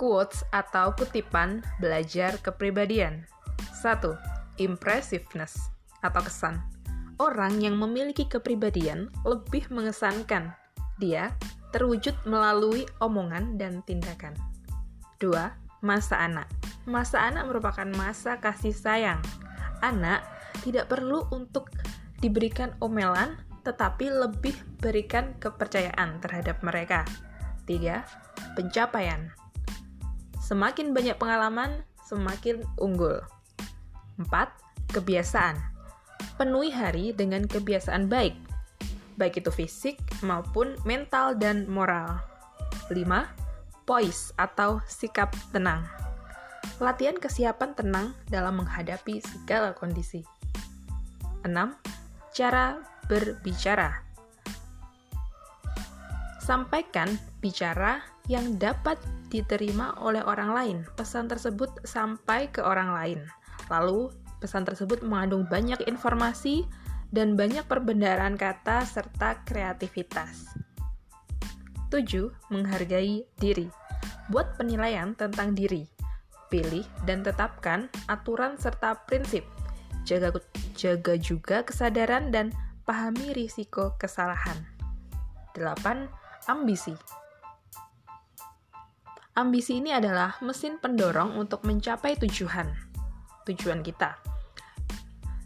Quotes atau kutipan belajar kepribadian. 1. Impressiveness atau kesan. Orang yang memiliki kepribadian lebih mengesankan. Dia terwujud melalui omongan dan tindakan. 2. Masa anak. Masa anak merupakan masa kasih sayang. Anak tidak perlu untuk diberikan omelan, tetapi lebih berikan kepercayaan terhadap mereka. 3. Pencapaian. Semakin banyak pengalaman, semakin unggul. 4. Kebiasaan. Penuhi hari dengan kebiasaan baik, baik itu fisik maupun mental dan moral. 5. Poise atau sikap tenang. Latihan kesiapan tenang dalam menghadapi segala kondisi. 6. Cara berbicara. Sampaikan bicara yang dapat diterima oleh orang lain. Pesan tersebut sampai ke orang lain. Lalu, pesan tersebut mengandung banyak informasi dan banyak perbendaharaan kata serta kreativitas. 7. Menghargai diri. Buat penilaian tentang diri. Pilih dan tetapkan aturan serta prinsip. Jaga, jaga juga kesadaran dan pahami risiko kesalahan. 8. Ambisi Ambisi ini adalah mesin pendorong untuk mencapai tujuan. Tujuan kita.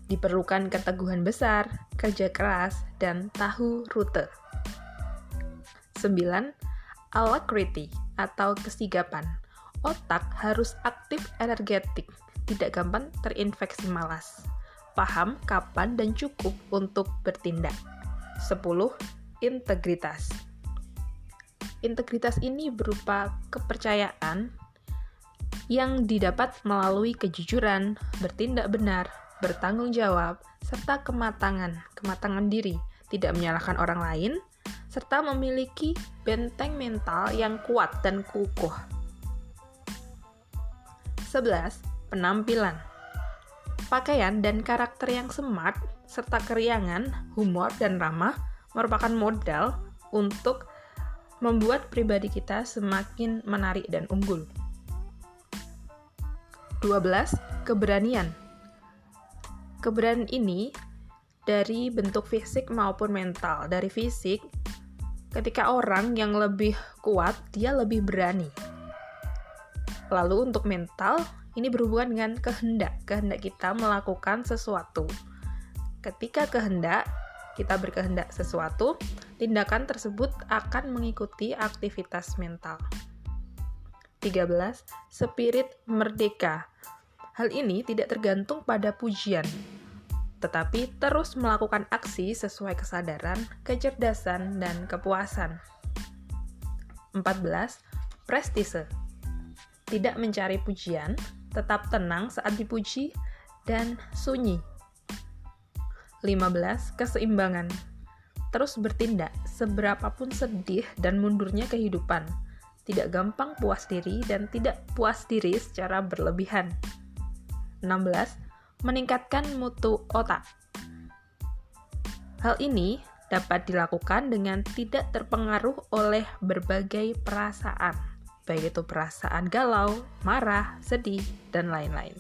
Diperlukan keteguhan besar, kerja keras, dan tahu rute. 9. Alacrity atau kesigapan. Otak harus aktif energetik, tidak gampang terinfeksi malas. Paham kapan dan cukup untuk bertindak. 10. Integritas Integritas ini berupa kepercayaan yang didapat melalui kejujuran, bertindak benar, bertanggung jawab, serta kematangan, kematangan diri, tidak menyalahkan orang lain, serta memiliki benteng mental yang kuat dan kukuh. 11. Penampilan Pakaian dan karakter yang smart, serta keriangan, humor, dan ramah merupakan modal untuk membuat pribadi kita semakin menarik dan unggul. 12. Keberanian. Keberanian ini dari bentuk fisik maupun mental. Dari fisik, ketika orang yang lebih kuat, dia lebih berani. Lalu untuk mental, ini berhubungan dengan kehendak. Kehendak kita melakukan sesuatu. Ketika kehendak, kita berkehendak sesuatu, tindakan tersebut akan mengikuti aktivitas mental. 13. Spirit merdeka. Hal ini tidak tergantung pada pujian, tetapi terus melakukan aksi sesuai kesadaran, kecerdasan, dan kepuasan. 14. Prestise. Tidak mencari pujian, tetap tenang saat dipuji, dan sunyi 15. Keseimbangan. Terus bertindak, seberapapun sedih dan mundurnya kehidupan. Tidak gampang puas diri dan tidak puas diri secara berlebihan. 16. Meningkatkan mutu otak. Hal ini dapat dilakukan dengan tidak terpengaruh oleh berbagai perasaan, baik itu perasaan galau, marah, sedih, dan lain-lain.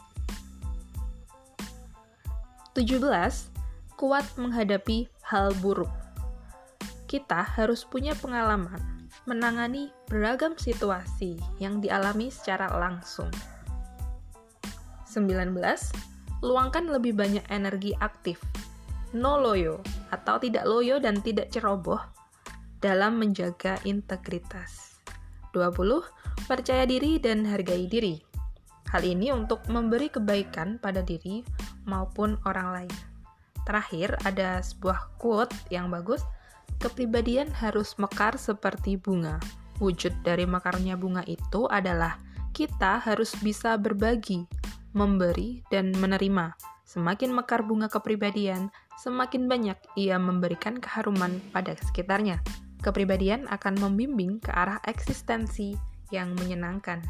17 kuat menghadapi hal buruk. Kita harus punya pengalaman menangani beragam situasi yang dialami secara langsung. 19. Luangkan lebih banyak energi aktif, no loyo, atau tidak loyo dan tidak ceroboh dalam menjaga integritas. 20. Percaya diri dan hargai diri. Hal ini untuk memberi kebaikan pada diri maupun orang lain. Terakhir, ada sebuah quote yang bagus. Kepribadian harus mekar seperti bunga. Wujud dari mekarnya bunga itu adalah kita harus bisa berbagi, memberi, dan menerima. Semakin mekar bunga kepribadian, semakin banyak ia memberikan keharuman pada sekitarnya. Kepribadian akan membimbing ke arah eksistensi yang menyenangkan.